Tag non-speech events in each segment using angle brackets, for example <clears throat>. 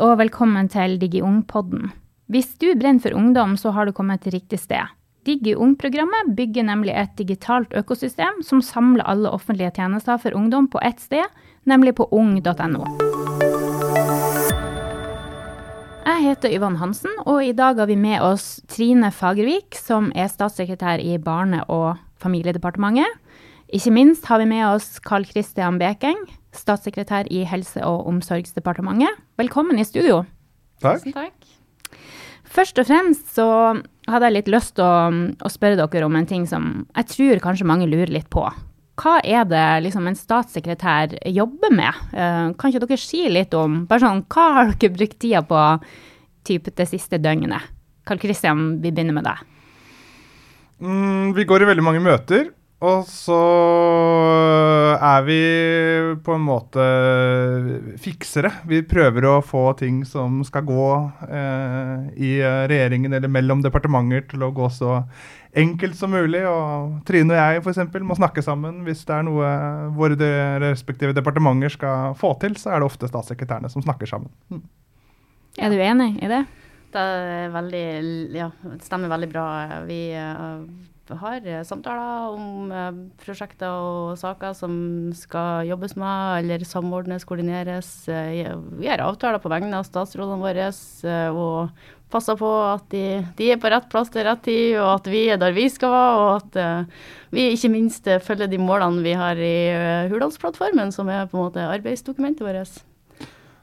Og velkommen til DigiUng-podden. Hvis du brenner for ungdom, så har du kommet til riktig sted. DigiUng-programmet bygger nemlig et digitalt økosystem som samler alle offentlige tjenester for ungdom på ett sted, nemlig på ung.no. Jeg heter Yvonne Hansen, og i dag har vi med oss Trine Fagervik, som er statssekretær i Barne- og familiedepartementet. Ikke minst har vi med oss Carl Christian Bekeng, statssekretær i Helse- og omsorgsdepartementet. Velkommen i studio. Takk. takk. Først og fremst så hadde jeg litt lyst til å, å, spørre dere om en ting som jeg tror kanskje mange lurer litt på. Hva er det liksom en statssekretær jobber med? Uh, kan ikke dere si litt om bare sånn, Hva har dere brukt tida på typ det siste døgnet? Karl Kristian, vi begynner med deg. Mm, vi går i veldig mange møter. Og så er vi på en måte fiksere. Vi prøver å få ting som skal gå eh, i regjeringen eller mellom departementer til å gå så enkelt som mulig. Og Trine og jeg for eksempel, må snakke sammen. Hvis det er noe våre de respektive departementer skal få til, så er det ofte statssekretærene som snakker sammen. Mm. Er du enig i det? Det, veldig, ja, det stemmer veldig bra. Vi uh, har eh, samtaler om eh, prosjekter og saker som skal jobbes med eller samordnes, koordineres. Eh, vi har avtaler på vegne av statsrådene våre og passer på at de, de, er på rett plass til rett tid, og at vi er der vi skal være, og at vi ikke minst følger de målene vi har i Hurdalsplattformen, som er på en måte arbeidsdokumentet vårt.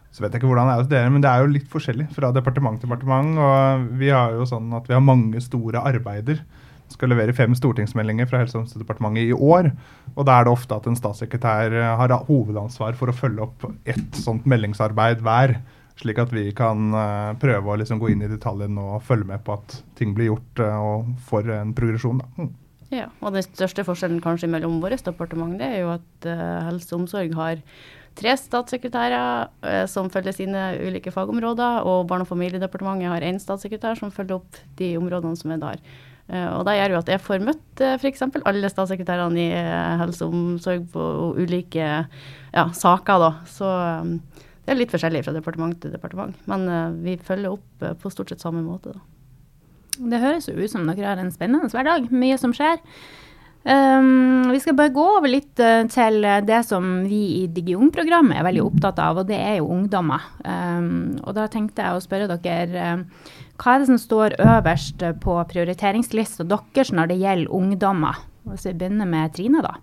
Så vet jeg ikke hvordan det er hos dere, men det er jo litt forskjellig fra departement til departement. Og vi har jo sånn at vi har mange store arbeider skal levere fem stortingsmeldinger fra Helse- og omsorgsdepartementet i år. Og da er det ofte at en statssekretær eh, har hovedansvar for å følge opp ett sånt meldingsarbeid hver. Slik at vi kan uh, prøve å liksom gå inn i detaljene og følge med på at ting blir gjort uh, og får en progresjon. Mm. Ja, og Den største forskjellen kanskje mellom våre departement det er jo at helse og omsorg har tre statssekretærer som følger sine ulike fagområder, og Barne- og familiedepartementet har én statssekretær som følger opp de områdene som er der. Eh, og det gjør jo at jeg får møtt uh, f.eks. alle statssekretærene i eh, helse og omsorg på ulike ja, saker. Da. Så um, det er litt forskjellig fra departement til departement. Men vi følger opp på stort sett samme måte. Da. Det høres jo ut som dere har en spennende hverdag. Mye som skjer. Um, vi skal bare gå over litt til det som vi i DigiUng-programmet er veldig opptatt av, og det er jo ungdommer. Um, og da tenkte jeg å spørre dere hva er det som står øverst på prioriteringslista deres når det gjelder ungdommer? Hvis vi begynner med Trine, da.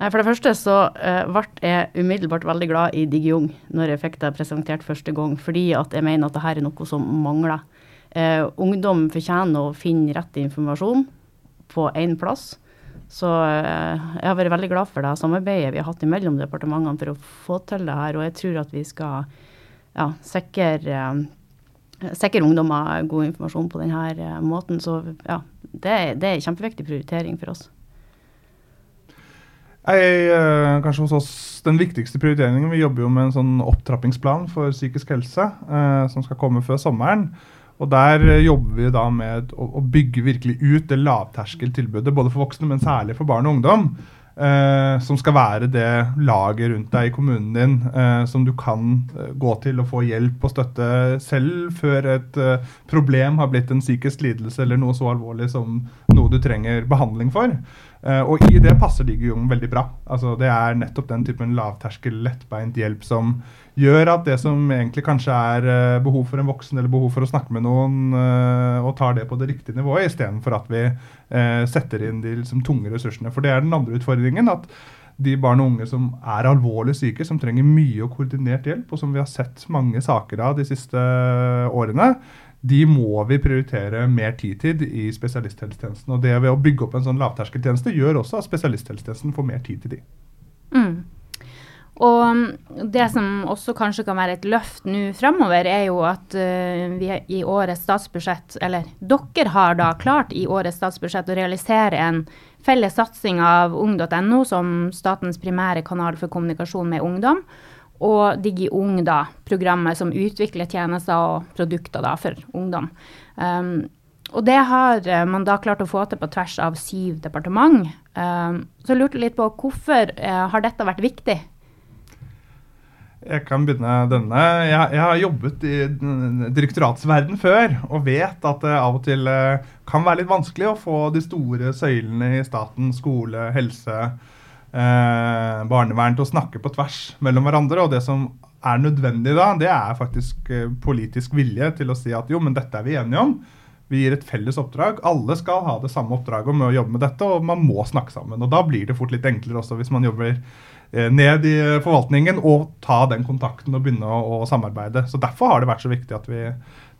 For det første så uh, ble jeg umiddelbart veldig glad i DigiUng når jeg fikk det presentert første gang, fordi at jeg mener at dette er noe som mangler. Uh, ungdom fortjener å finne rett informasjon på én plass. Så uh, jeg har vært veldig glad for det samarbeidet vi har hatt mellom departementene for å få til det her, og jeg tror at vi skal ja, sikre sikre ungdommer god informasjon på denne eh, måten. Så ja, det, det er en kjempeviktig prioritering for oss. Jeg, eh, kanskje hos oss Den viktigste prioriteringen Vi jobber jo med en sånn opptrappingsplan for psykisk helse eh, som skal komme før sommeren. Og Der eh, jobber vi da med å, å bygge virkelig ut det lavterskeltilbudet, både for voksne, men særlig for barn og ungdom. Uh, som skal være det laget rundt deg i kommunen din uh, som du kan uh, gå til og få hjelp og støtte selv før et problem har blitt en psykisk lidelse eller noe så alvorlig som noe du trenger behandling for. Og i det passer Digijung veldig bra. Altså, det er nettopp den typen lavterskel, lettbeint hjelp som gjør at det som egentlig kanskje er behov for en voksen eller behov for å snakke med noen, og tar det på det riktige nivået, istedenfor at vi setter inn de liksom, tunge ressursene. For det er den andre utfordringen. at de barn og unge som er alvorlig syke, som trenger mye og koordinert hjelp, og som vi har sett mange saker av de siste årene, de må vi prioritere mer tid til i spesialisthelsetjenesten. Og det ved å bygge opp en sånn lavterskeltjeneste gjør også at spesialisthelsetjenesten får mer tid til de. Og det som også kanskje kan være et løft nå framover, er jo at uh, vi i årets statsbudsjett, eller dere har da klart i årets statsbudsjett å realisere en felles satsing av ung.no som statens primære kanal for kommunikasjon med ungdom og DigiUng, da, programmet som utvikler tjenester og produkter da, for ungdom. Um, og det har eh, man da klart å få til på tvers av syv departement. Um, så lurte litt på hvorfor uh, har dette vært viktig? Jeg kan begynne denne. Jeg, jeg har jobbet i direktoratsverden før og vet at det av og til eh, kan være litt vanskelig å få de store søylene i staten, skole, helse, eh, barnevern, til å snakke på tvers mellom hverandre. Og det som er nødvendig da, det er faktisk eh, politisk vilje til å si at jo, men dette er vi enige om. Vi gir et felles oppdrag. Alle skal ha det samme oppdraget med å jobbe med dette, og man må snakke sammen. Og da blir det fort litt enklere også hvis man jobber ned i forvaltningen og ta den kontakten og begynne å, å, samarbeide. Så Derfor har det vært så viktig at vi,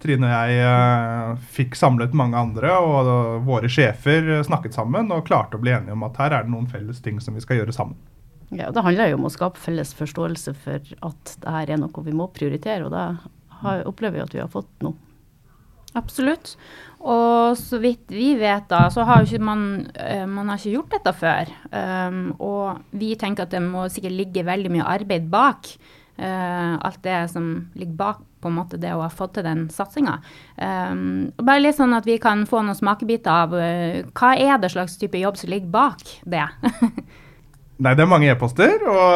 Trine og jeg, eh, fikk samlet mange andre, og våre sjefer snakket sammen og klarte å bli enige om at her er det noen felles ting som vi skal gjøre sammen. Ja, Det handler jo om å skape felles forståelse for at dette er noe vi må prioritere, og det opplever vi at vi har fått nå. Absolutt. Og så vidt vi vet, da, så har jo ikke man, uh, man har ikke gjort dette før. Um, og vi tenker at det må sikkert ligge veldig mye arbeid bak. Uh, alt det som ligger bak på en måte det å ha fått til den satsinga. Um, bare litt sånn at vi kan få noen smakebiter av uh, hva er det slags type jobb som ligger bak det. <laughs> Nei, det er mange e-poster og,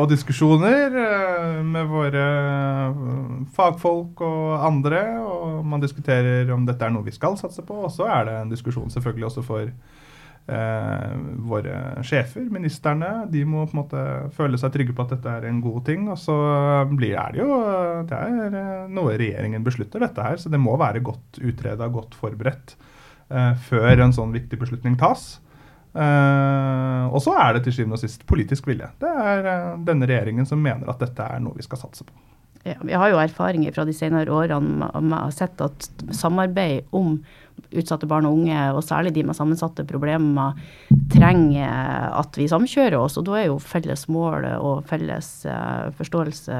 og, diskusjoner eh, med våre eh, fagfolk og andre. Og man diskuterer om dette er noe vi skal satse på. Og så er det en diskusjon selvfølgelig også for eh, våre sjefer, ministerne. De må på en måte føle seg trygge på at dette er en god ting. Og så blir, er det jo det er eh, noe regjeringen beslutter, dette her. Så det må være godt utreda, godt forberedt eh, før en sånn viktig beslutning tas. Uh, og så er det til syvende og sist politisk vilje. Det er uh, denne regjeringen som mener at dette er noe vi skal satse på. Ja, vi har jo erfaringer fra de senere årene med å ha sett at samarbeid om utsatte barn og unge, og særlig de med sammensatte problemer, trenger at vi samkjører oss. Og da er jo felles mål og felles uh, forståelse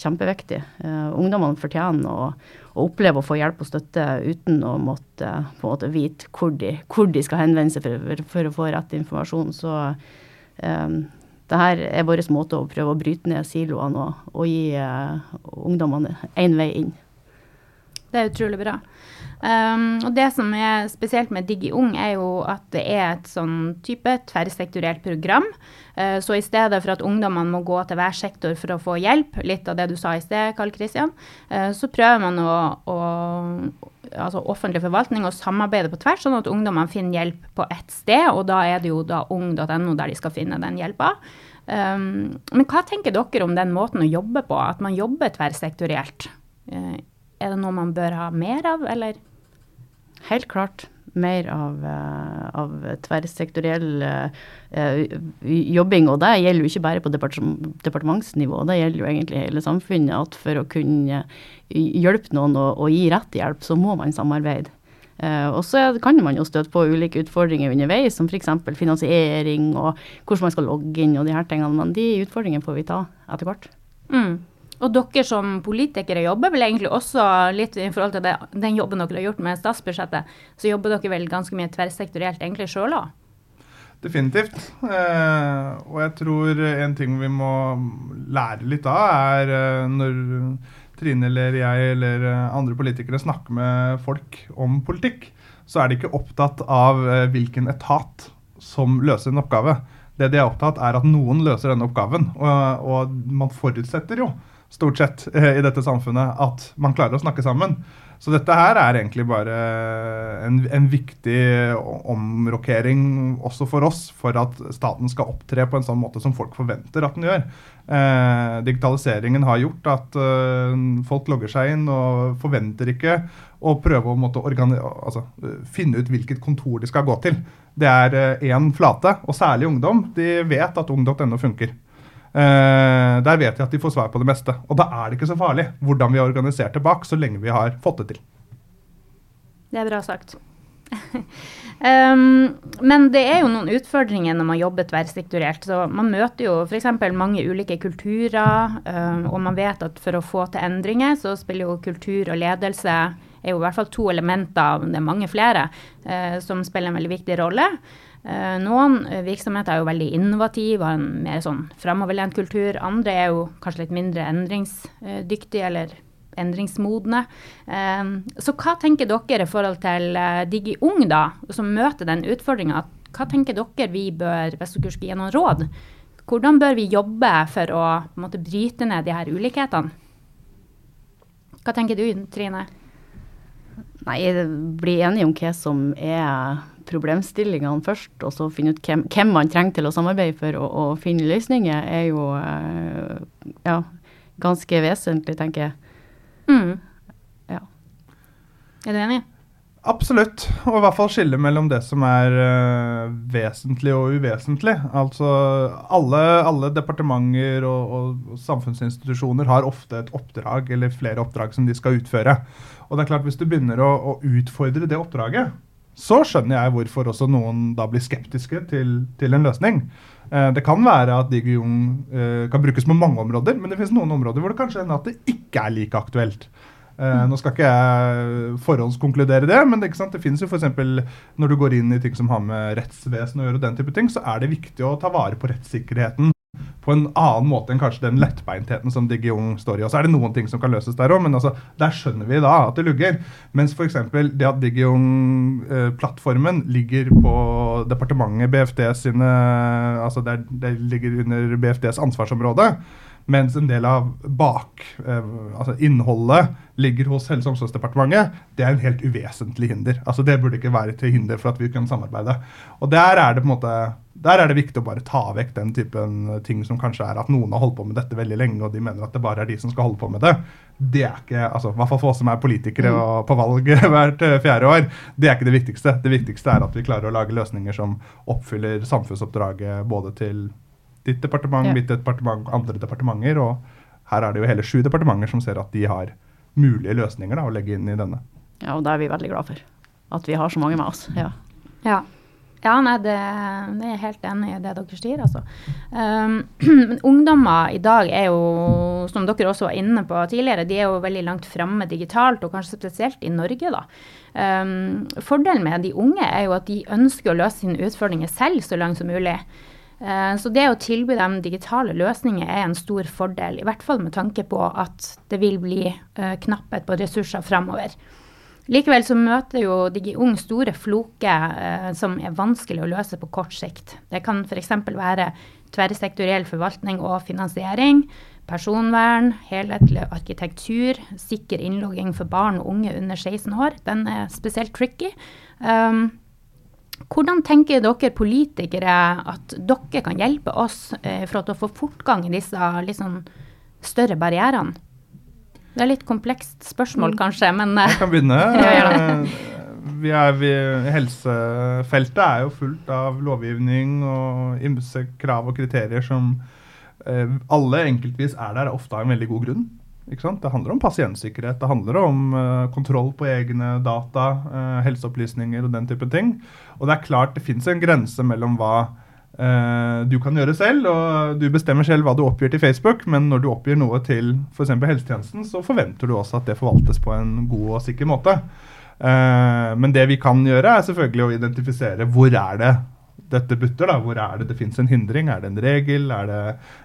kjempeviktig. Uh, ungdommene fortjener å, å, oppleve å få hjelp og støtte uten å måtte på en måte vite hvor de, hvor de skal henvende seg for, for, å få rett informasjon. Så um, det her er vår måte å prøve å bryte ned siloene og, og gi uh, ungdommene én vei inn. Det er utrolig bra. Um, og det som er spesielt med DigiUng, er jo at det er et sånn type tverrsektorielt program. Uh, så i stedet for at ungdommene må gå til hver sektor for å få hjelp, litt av det du sa i sted, Karl Kristian, uh, så prøver man å, å altså offentlig forvaltning å samarbeide på tvers, sånn at ungdommene finner hjelp på ett sted. Og da er det jo da ung.no der de skal finne den hjelpa. Um, men hva tenker dere om den måten å jobbe på, at man jobber tverrsektorielt? Uh, er det noe man bør ha mer av, eller? Helt klart mer av, uh, av tverrsektoriell uh, jobbing. Og det gjelder jo ikke bare på departementsnivå, det gjelder jo egentlig hele samfunnet. At for å kunne hjelpe noen og, og gi rett hjelp, så må man samarbeide. Uh, og så kan man jo støte på ulike utfordringer underveis, som f.eks. finansiering og hvordan man skal logge inn og de her tingene. Men de utfordringene får vi ta etter hvert. Mm. Og dere som politikere jobber vel egentlig også litt i forhold til det, den jobben dere har gjort med statsbudsjettet, så jobber dere vel ganske mye tverrsektorielt egentlig sjøl òg? Definitivt. Eh, og jeg tror en ting vi må lære litt av, er eh, når Trine eller jeg eller eh, andre politikere snakker med folk om politikk, så er de ikke opptatt av eh, hvilken etat som løser en oppgave. Det de er opptatt er at noen løser denne oppgaven. Og, og man forutsetter jo stort sett eh, i dette samfunnet at man klarer å snakke sammen. Så dette her er egentlig bare en, en viktig omrokering også for oss, for at staten skal opptre på en sånn måte som folk forventer at den gjør. Eh, digitaliseringen har gjort at eh, folk logger seg inn og forventer ikke å prøve å altså, finne ut hvilket kontor de skal gå til. Det er én eh, flate, og særlig ungdom. De vet at ung.no funker. Uh, der vet jeg at de får svar på det meste. Og da er det ikke så farlig hvordan vi har organisert det bak, så lenge vi har fått det til. Det er bra sagt. um, <laughs> men det er jo noen utfordringer når man jobber tverrsektorielt. Så man møter jo f.eks. mange ulike kulturer, um, og man vet at for å få til endringer, så spiller jo kultur og ledelse er jo i hvert fall to elementer, det er mange flere, uh, som spiller en veldig viktig rolle. Eh, noen eh, virksomheter er jo veldig innovative og en mer sånn framoverlent kultur. Andre er jo kanskje litt mindre endringsdyktige eller endringsmodne. Eh, så hva tenker dere i forhold til DigiUng, da, som møter den utfordringa? Hva tenker dere vi bør, hvis dere skulle gi noen råd, hvordan bør vi jobbe for å måte, bryte ned de her ulikhetene? Hva tenker du, Trine? Nei, bli enige om hva som er problemstillingene først, og så finne ut hvem, hvem man trenger til å samarbeide for å, å finne løsninger, er jo uh, ja, ganske vesentlig, tenker jeg. Mm. Ja. Er du enig? Absolutt. Og i hvert fall skille mellom det som er uh, vesentlig og uvesentlig. Altså alle, alle departementer og, og, samfunnsinstitusjoner har ofte et oppdrag eller flere oppdrag som de skal utføre. Og det er klart Hvis du begynner å, å utfordre det oppdraget, så skjønner jeg hvorfor også noen da blir skeptiske til, til en løsning. Uh, det kan være at Digion uh, eh, kan brukes på mange områder, men det finnes noen områder hvor det kanskje hender at det ikke er like aktuelt. Uh, nå skal ikke jeg forhåndskonkludere det, men det, det finnes jo f.eks. når du går inn i ting som har med rettsvesen å gjøre, og den type ting, så er det viktig å ta vare på rettssikkerheten en annen måte enn kanskje den lettbeintheten som Digiung står i. Og så er det noen ting som kan løses der òg, men altså, der skjønner vi da at det lugger. Mens f.eks. det at Digion-plattformen eh, ligger på departementet BFD sine Altså det, det ligger under BFDs ansvarsområde. Mens en del av bak, eh, altså innholdet ligger hos Helse- og omsorgsdepartementet. Det er en helt uvesentlig hinder. Altså Det burde ikke være til hinder for at vi kan samarbeide. Og der er det på en måte der er det viktig å bare ta vekk den typen ting som kanskje er at noen har holdt på med dette veldig lenge, og de mener at det bare er de som skal holde på med det. Det er ikke, altså, i hvert fall for oss som er politikere og på valg <laughs> hvert eh, fjerde år, det er ikke det viktigste. Det viktigste er at vi klarer å lage løsninger som oppfyller samfunnsoppdraget både til ditt departement, ja. mitt departement, andre departementer. Og her er det jo hele sju departementer som ser at de har mulige løsninger da, å legge inn i denne. Ja, og det er vi veldig glad for. At vi har så mange med oss. Ja. ja. Ja, nei, det, det, er jeg helt enig i det dere sier, altså. Um, <clears throat> men ungdommer i dag er jo, som dere også var inne på tidligere, de er jo veldig langt framme digitalt, og kanskje spesielt i Norge, da. Um, fordelen med de unge er jo at de ønsker å løse sine utfordringer selv så langt som mulig. Eh, så det å tilby dem digitale løsninger er en stor fordel, i hvert fall med tanke på at det vil bli eh, knapphet på ressurser framover. Likevel så møter jo DigiUng store floker eh, som er vanskelig å løse på kort sikt. Det kan f.eks. være tverrsektoriell forvaltning og finansiering, personvern, helhetlig arkitektur, sikker innlogging for barn og unge under 16 år. Den er spesielt tricky. Um, hvordan tenker dere politikere at dere kan hjelpe oss eh, for å få fortgang i disse liksom, større barrierene? Det er litt komplekst spørsmål, mm. kanskje, men Jeg kan begynne. <laughs> vi er, vi, helsefeltet er jo fullt av lovgivning og ymse krav og kriterier som eh, alle enkeltvis er der ofte av en veldig god grunn. Det handler om pasientsikkerhet, det handler om uh, kontroll på egne data, uh, helseopplysninger og den type ting. Og det er klart det fins en grense mellom hva uh, du kan gjøre selv, og du bestemmer selv hva du oppgir til Facebook, men når du oppgir noe til f.eks. Helsetjenesten, så forventer du også at det forvaltes på en god og sikker måte. men det vi kan gjøre, er selvfølgelig å identifisere hvor er det dette butter? da, Hvor er det det fins en hindring? Er det en regel? Er det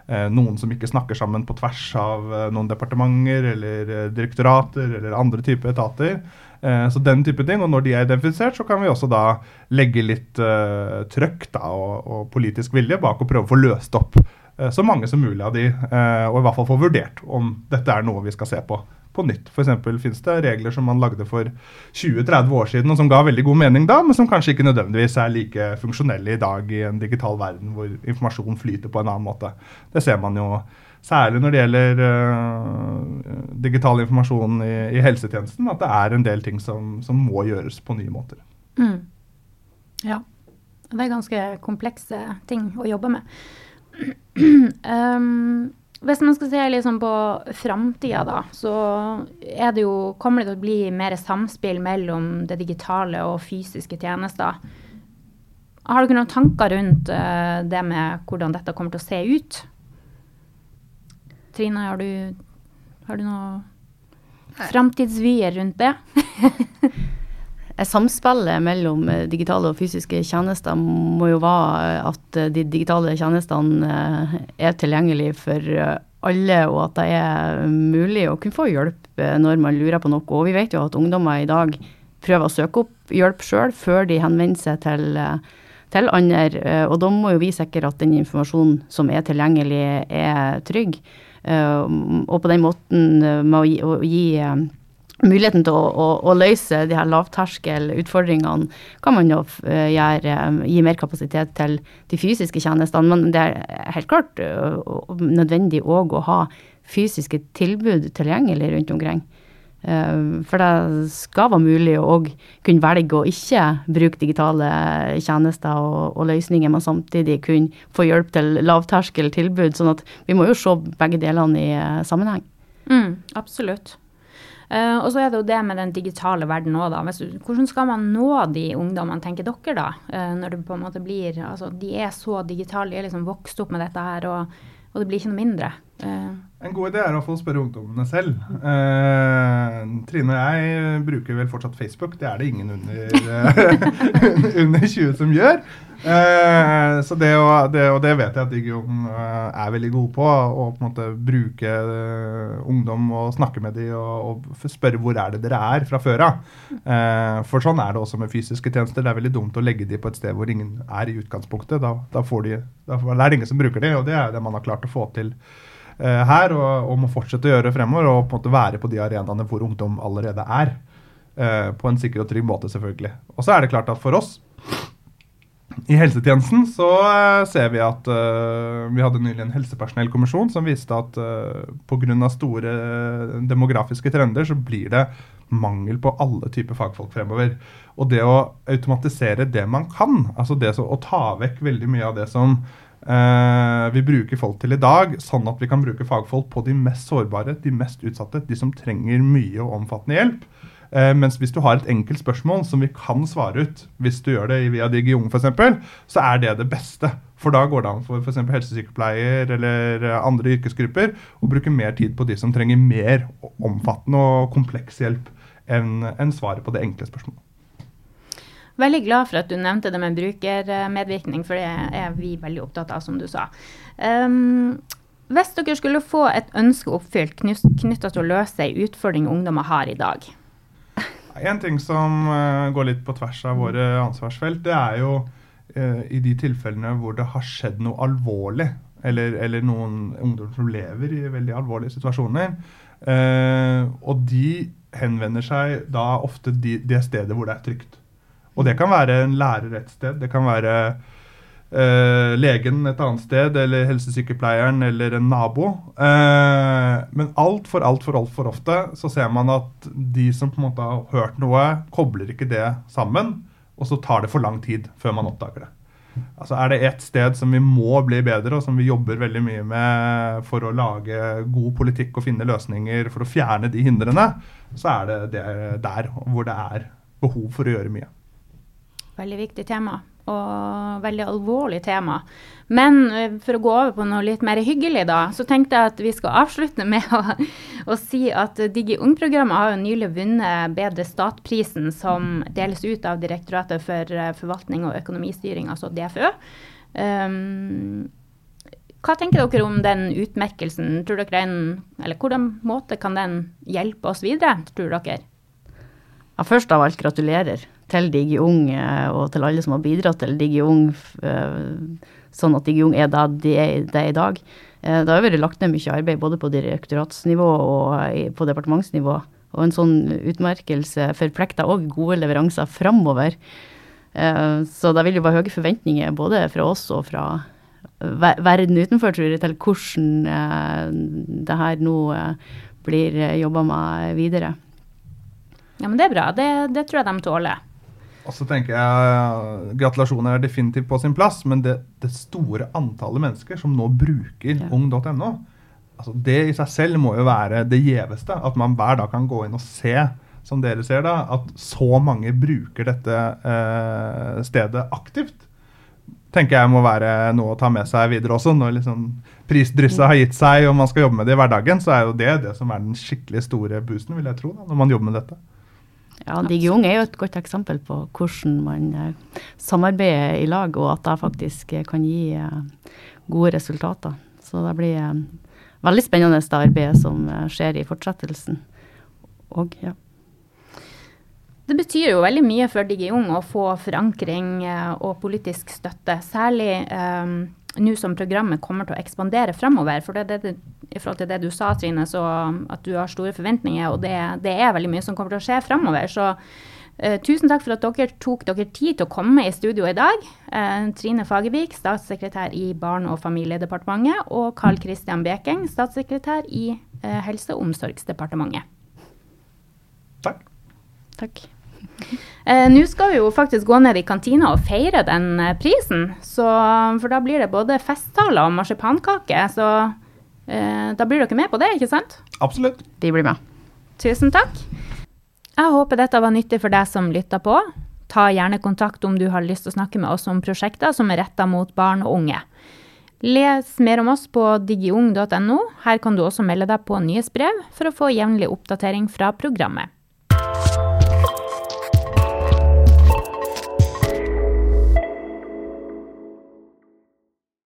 eh, noen som ikke snakker sammen på tvers av eh, noen departementer eller eh, direktorater eller andre typer etater? Eh, så den type ting, og Når de er identifisert, så kan vi også da legge litt eh, trøkk da, og, og, politisk vilje bak og prøve å få løst opp eh, så mange som mulig av de, og i hvert fall få vurdert om dette er noe vi skal se på på nytt. F.eks. finnes det regler som man lagde for 20-30 år siden, og som ga veldig god mening da, men som kanskje ikke nødvendigvis er like funksjonelle i dag i en digital verden hvor informasjon flyter på en annen måte. Det ser man jo særlig når det gjelder uh, digital informasjon i, i, helsetjenesten, at det er en del ting som, som må gjøres på nye måter. Mm. Ja. Det er ganske komplekse ting å jobbe med. <clears throat> um, Hvis man skal se liksom på framtida, da, så det jo, kommer det til å bli mer samspill mellom det digitale og fysiske tjenester. Har dere noen tanker rundt uh, det med hvordan dette kommer til å se ut? Trine, har du, har du noen framtidsvyer rundt det? <laughs> Samspillet mellom eh, digitale og fysiske tjenester må jo være at eh, de digitale tjenestene eh, er tilgjengelige for alle, og at det er mulig å kunne få hjelp når man lurer på noe. Og vi vet jo at ungdommer i dag prøver å søke opp hjelp sjøl før de henvender seg til, til andre. Eh, og da må jo vi sikre at den informasjonen som er tilgjengelig, er trygg. Og på den måten med å gi, å gi muligheten til å, å, å, løse de her lavterskelutfordringene kan man jo uh, gjøre, um, gi mer kapasitet til de fysiske tjenestene. Men det er helt klart uh, nødvendig òg å ha fysiske tilbud tilgjengelig rundt omkring. For det skal være mulig å kunne velge å ikke bruke digitale tjenester og, og, løsninger, men samtidig kunne få hjelp til lavterskeltilbud. sånn at vi må jo se begge delene i sammenheng. Mm, absolutt. Uh, og så er det jo det med den digitale verden òg, da. Hvordan skal man nå de ungdommene, tenker dere da? Uh, når det på en måte blir Altså, de er så digitale, de er liksom vokst opp med dette her, og, og det blir ikke noe mindre. Uh. En god idé er å få spørre ungdommene selv. Trine og jeg bruker vel fortsatt Facebook. Det er det ingen under, <laughs> under 20 som gjør. Eh, så det, og, det, og det vet jeg at Digion uh, er veldig gode på. Å på en måte bruke ungdom og snakke med dem og, og, spørre hvor er det dere er fra før av. Eh, for sånn er det også med fysiske tjenester. Det er veldig dumt å legge dem på et sted hvor ingen er i utgangspunktet. Da, da, de, da er det ingen som bruker dem, og det er det man har klart å få til her. Og, og, må fortsette å gjøre fremover, og på en måte være på de arenaene hvor ungdom allerede er. på en sikker og trygg måte, selvfølgelig. Og så er det klart at for oss i helsetjenesten så uh, ser vi at vi hadde nylig en helsepersonellkommisjon som viste at uh, pga. store demografiske trender så blir det mangel på alle typer fagfolk fremover. Og det å automatisere det man kan, altså det å ta vekk veldig mye av det som vi bruker folk til i dag, sånn at vi kan bruke fagfolk på de mest sårbare, de mest utsatte, de som trenger mye og omfattende hjelp. Eh, mens hvis du har et enkelt spørsmål som vi kan svare ut, hvis du gjør det via Digion f.eks., så er det det beste. For da går det an for f.eks. helsesykepleier eller andre yrkesgrupper å bruke mer tid på de som trenger mer omfattende og kompleks hjelp enn en svaret på det enkle spørsmålet. Veldig glad for at du nevnte det med brukermedvirkning, for det er vi veldig opptatt av, som du sa. Um, hvis dere skulle få et ønske oppfylt knytta til å løse ei utfordring ungdommer har i dag, en ting som uh, går litt på tvers av våre ansvarsfelt, det er jo uh, i de tilfellene hvor det har skjedd noe alvorlig, eller, eller noen ungdom som lever i veldig alvorlige situasjoner. Uh, og de henvender seg da ofte de, det stedet hvor det er trygt. Og det kan være en lærer et sted. Det kan være Uh, legen et annet sted, eller helsesykepleieren eller en nabo. Uh, men altfor, altfor, altfor ofte så ser man at de som på en måte har hørt noe, kobler ikke det sammen, og så tar det for lang tid før man oppdager det. Altså Er det ett sted som vi må bli bedre, og som vi jobber veldig mye med for å lage god politikk og finne løsninger for å fjerne de hindrene, så er det der hvor det er behov for å gjøre mye. Veldig viktig tema og veldig alvorlig tema. Men eh, for å gå over på noe litt mer hyggelig, da, så tenkte jeg at vi skal avslutte <laughs> med å, å si at Digi Ung-programmet har jo nylig vunnet Bedre stat-prisen, som deles ut av Direktoratet for eh, forvaltning og økonomistyring, altså DFØ. Um, hva tenker dere om den utmerkelsen? Tror dere den, eller Hvordan måte kan den hjelpe oss videre, tror dere? Ja, først av alt gratulerer til DigiUng eh, og til alle som har bidratt til DigiUng, eh, sånn at DigiUng er det de er i dag. Eh, det har vært lagt ned mye arbeid både på direktoratsnivå og på departementsnivå. Og en sånn utmerkelse forplikter òg gode leveranser framover. Så det vil jo være høye forventninger både fra oss og fra verden utenfor, tror jeg, til hvordan det her nå blir jobba med videre. Ja, men det er bra. Det, det tror jeg de tåler. Og så tenker jeg Gratulasjoner er definitivt på sin plass, men det, det store antallet mennesker som nå bruker ja. ung.no, altså det i seg selv må jo være det gjeveste. At man hver dag kan gå inn og se, som dere ser da, at så mange bruker dette eh, stedet aktivt. tenker jeg må være noe å ta med seg videre også. Når liksom prisdrysset har gitt seg og man skal jobbe med det i hverdagen, så er jo det det som er den skikkelig store boosten, vil jeg tro, da, når man jobber med dette. Ja, DigiUng er jo et godt eksempel på hvordan man eh, samarbeider i lag, og at det faktisk eh, kan gi eh, gode resultater. Så det blir veldig spennende det arbeidet som skjer i fortsettelsen. Og, ja. Det betyr jo veldig mye for DigiUng å få forankring og politisk støtte. Særlig um, nå som programmet kommer til å ekspandere framover. For det, det, i forhold til det du sa, Trine, så at du har store forventninger, og det, det er veldig mye som kommer til å skje framover. Så uh, tusen takk for at dere tok dere tid til å komme i studio i dag. Uh, Trine Fagervik, statssekretær i Barne- og familiedepartementet, og Karl-Christian Bekeng, statssekretær i uh, Helse- og omsorgsdepartementet. Takk. Takk. Eh, Nå skal vi jo faktisk gå ned i kantina og feire den eh, prisen. Så, for da blir det både festtaler og marsipankake. Så eh, da blir dere med på det, ikke sant? Absolutt. Vi blir med. Tusen takk. Jeg håper dette var nyttig for deg som lytta på. Ta gjerne kontakt om du har lyst til å snakke med oss om prosjekter som er retta mot barn og unge. Les mer om oss på digiung.no. Her kan du også melde deg på nyhetsbrev for å få jevnlig oppdatering fra programmet.